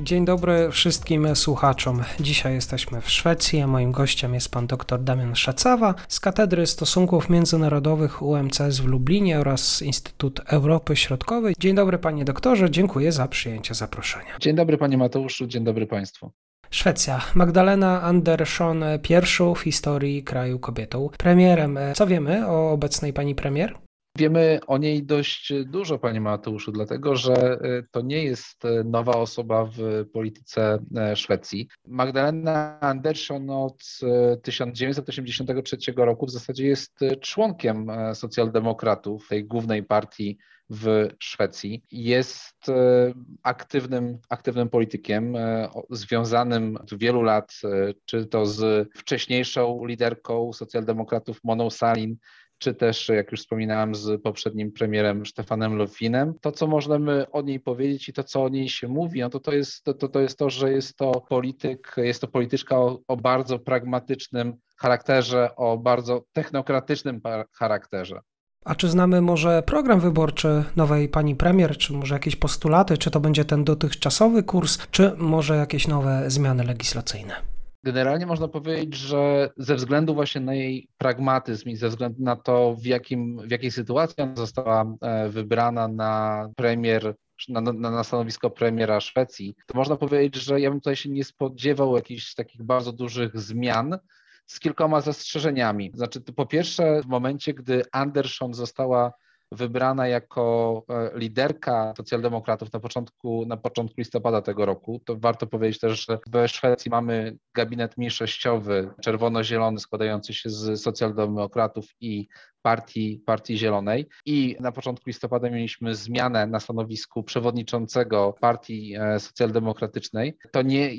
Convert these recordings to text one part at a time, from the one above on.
Dzień dobry wszystkim słuchaczom. Dzisiaj jesteśmy w Szwecji, a moim gościem jest pan dr Damian Szacawa z Katedry Stosunków Międzynarodowych UMCS w Lublinie oraz Instytut Europy Środkowej. Dzień dobry panie doktorze, dziękuję za przyjęcie zaproszenia. Dzień dobry panie Mateuszu, dzień dobry państwu. Szwecja. Magdalena Andersson, pierwszą w historii kraju kobietą premierem. Co wiemy o obecnej pani premier? Wiemy o niej dość dużo, panie Mateuszu, dlatego że e, to nie jest e, nowa osoba w polityce e, Szwecji. Magdalena Andersson od 1983 roku w zasadzie jest członkiem socjaldemokratów, tej głównej partii w Szwecji. Jest aktywnym, aktywnym politykiem, związanym od wielu lat, czy to z wcześniejszą liderką socjaldemokratów Moną Salin, czy też, jak już wspominałem, z poprzednim premierem Stefanem Lofinem. To, co możemy o niej powiedzieć i to, co o niej się mówi, no to, to, jest, to, to jest to, że jest to polityk, jest to polityczka o, o bardzo pragmatycznym charakterze, o bardzo technokratycznym charakterze. A czy znamy może program wyborczy nowej pani premier, czy może jakieś postulaty, czy to będzie ten dotychczasowy kurs, czy może jakieś nowe zmiany legislacyjne? Generalnie można powiedzieć, że ze względu właśnie na jej pragmatyzm i ze względu na to, w, jakim, w jakiej sytuacji ona została e, wybrana na premier na, na, na, stanowisko premiera Szwecji, to można powiedzieć, że ja bym tutaj się nie spodziewał jakichś takich bardzo dużych zmian z kilkoma zastrzeżeniami. Znaczy, po pierwsze, w momencie, gdy Anderson została wybrana jako e, liderka socjaldemokratów na początku, na początku listopada tego roku. To warto powiedzieć też, że w Szwecji mamy gabinet mniejszościowy czerwono-zielony składający się z socjaldemokratów i Partii, Partii Zielonej. I na początku listopada mieliśmy zmianę na stanowisku przewodniczącego Partii e, Socjaldemokratycznej, to nie,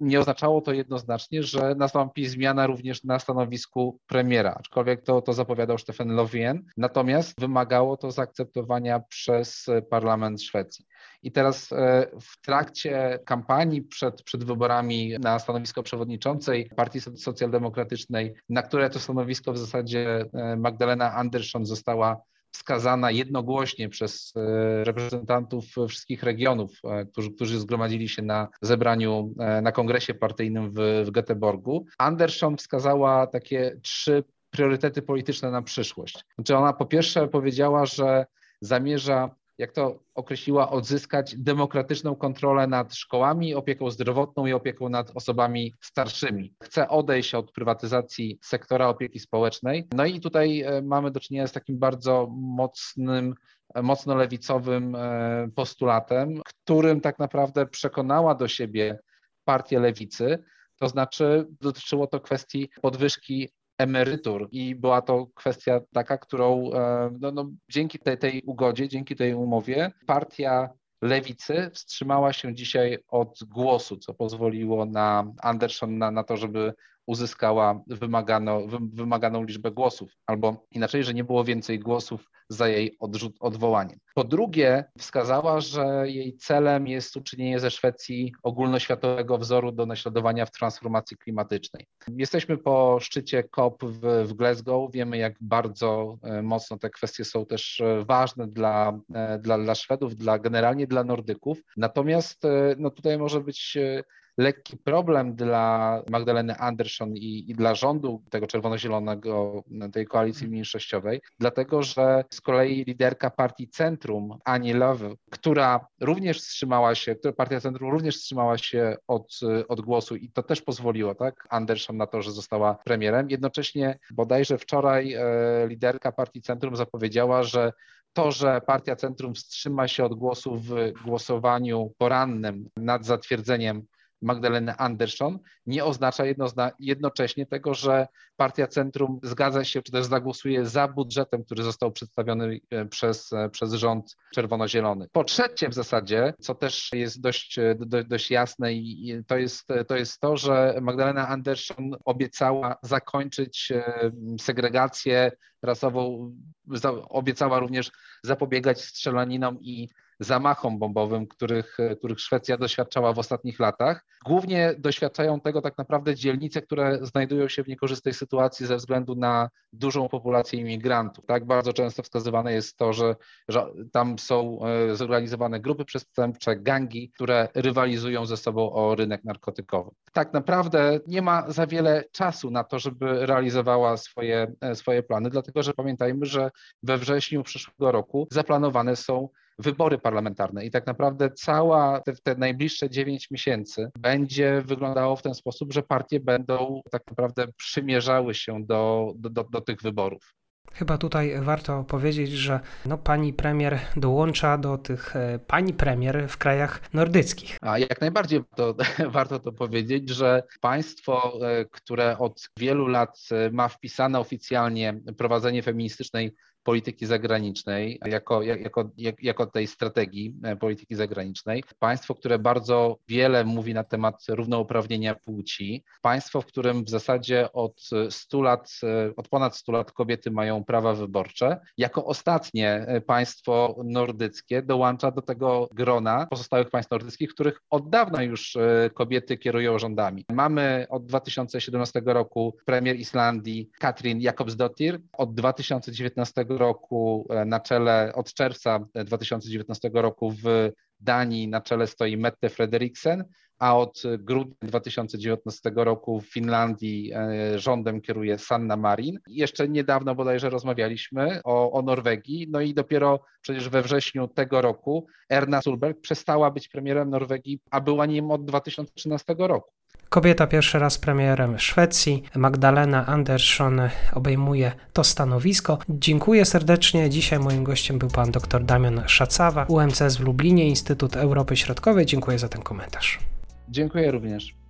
nie oznaczało to jednoznacznie, że nastąpi zmiana również na stanowisku premiera, aczkolwiek to, to zapowiadał Stefan Löfven, natomiast wymagało to zaakceptowania przez parlament Szwecji. I teraz e, w trakcie kampanii przed, przed wyborami na stanowisko przewodniczącej Partii Socjaldemokratycznej, na które to stanowisko w zasadzie e, Magdalena Andersson została wskazana jednogłośnie przez e, reprezentantów wszystkich regionów, którzy, którzy zgromadzili się na zebraniu na kongresie partyjnym w, w Göteborgu. Andersson wskazała takie trzy priorytety polityczne na przyszłość. Znaczy ona po pierwsze powiedziała, że zamierza jak to określiła, odzyskać demokratyczną kontrolę nad szkołami, opieką zdrowotną i opieką nad osobami starszymi. Chce odejść od prywatyzacji sektora opieki społecznej. No i tutaj e, mamy do czynienia z takim bardzo mocnym, e, mocno lewicowym e, postulatem, którym tak naprawdę przekonała do siebie partię lewicy. To znaczy dotyczyło to kwestii podwyżki emerytur. I była to kwestia taka, którą e, no, no, dzięki tej, tej ugodzie, dzięki tej umowie partia lewicy wstrzymała się dzisiaj od głosu, co pozwoliło na Anderson na, na to, żeby uzyskała wymagano, wymaganą liczbę głosów, albo inaczej, że nie było więcej głosów za jej odrzut, odwołaniem. Po drugie, wskazała, że jej celem jest uczynienie ze Szwecji ogólnoświatowego wzoru do naśladowania w transformacji klimatycznej. Jesteśmy po szczycie COP w, w Glasgow. Wiemy, jak bardzo e, mocno te kwestie są też e, ważne dla, e, dla, dla Szwedów, dla, generalnie dla Nordyków. Natomiast no tutaj może być lekki problem dla Magdaleny Andersson i, i dla rządu tego czerwono-zielonego, tej koalicji mniejszościowej, dlatego że z kolei liderka partii Centrum, Ani Love, która również wstrzymała się, która partia Centrum również wstrzymała się od, od głosu i to też pozwoliło, tak, Andersson na to, że została premierem. Jednocześnie bodajże wczoraj e, liderka partii Centrum zapowiedziała, że to, że Partia Centrum wstrzyma się od głosu w głosowaniu porannym nad zatwierdzeniem Magdaleny Andersson nie oznacza jednocześnie tego, że partia Centrum zgadza się czy też zagłosuje za budżetem, który został przedstawiony e, przez, e, przez rząd czerwono-zielony. Po trzecie w zasadzie, co też jest dość, e, do, dość jasne i to jest, to jest to, że Magdalena Andersson obiecała zakończyć segregację rasową, obiecała również zapobiegać strzelaninom i zamachom bombowym, których, których Szwecja doświadczała w ostatnich latach. Głównie doświadczają tego tak naprawdę dzielnice, które znajdują się w niekorzystnej sytuacji ze względu na dużą populację imigrantów. Tak bardzo często wskazywane jest to, że, że tam są e, zorganizowane grupy przestępcze, gangi, które rywalizują ze sobą o rynek narkotykowy. Tak naprawdę nie ma za wiele czasu na to, żeby realizowała swoje, e, swoje plany, dlatego że pamiętajmy, że we wrześniu przyszłego roku zaplanowane są wybory parlamentarne i tak naprawdę cała te, te najbliższe dziewięć miesięcy będzie wyglądało w ten sposób, że partie będą tak naprawdę przymierzały się do, do, do, do tych wyborów. Chyba tutaj warto powiedzieć, że no, pani premier dołącza do tych e, pani premier w krajach nordyckich. A jak najbardziej to, warto to powiedzieć, że państwo, e, które od wielu lat e, ma wpisane oficjalnie prowadzenie feministycznej polityki zagranicznej, jako, jako, jako tej strategii e, polityki zagranicznej. Państwo, które bardzo wiele mówi na temat równouprawnienia płci. Państwo, w którym w zasadzie od 100 lat, e, od ponad 100 lat kobiety mają prawa wyborcze. Jako ostatnie e, państwo nordyckie dołącza do tego grona pozostałych państw nordyckich, w których od dawna już kobiety kierują rządami. Mamy od 2017 roku premier Islandii Katrin Jakobsdottir, od 2019 roku e, na czele, od czerwca 2019 roku w Danii na czele stoi Mette Frederiksen, a od grudnia 2019 roku w Finlandii e, rządem kieruje Sanna Marin. Jeszcze niedawno bodajże rozmawialiśmy o, o Norwegii, no i dopiero przecież we wrześniu tego roku Erna Solberg przestała być premierem Norwegii, a była nim od 2013 roku. Kobieta pierwszy raz premierem Szwecji, Magdalena Andersson obejmuje to stanowisko. Dziękuję serdecznie. Dzisiaj moim gościem był pan dr Damian Szacawa, UMCS w Lublinie, Instytut Europy Środkowej. Dziękuję za ten komentarz. Dziękuję również.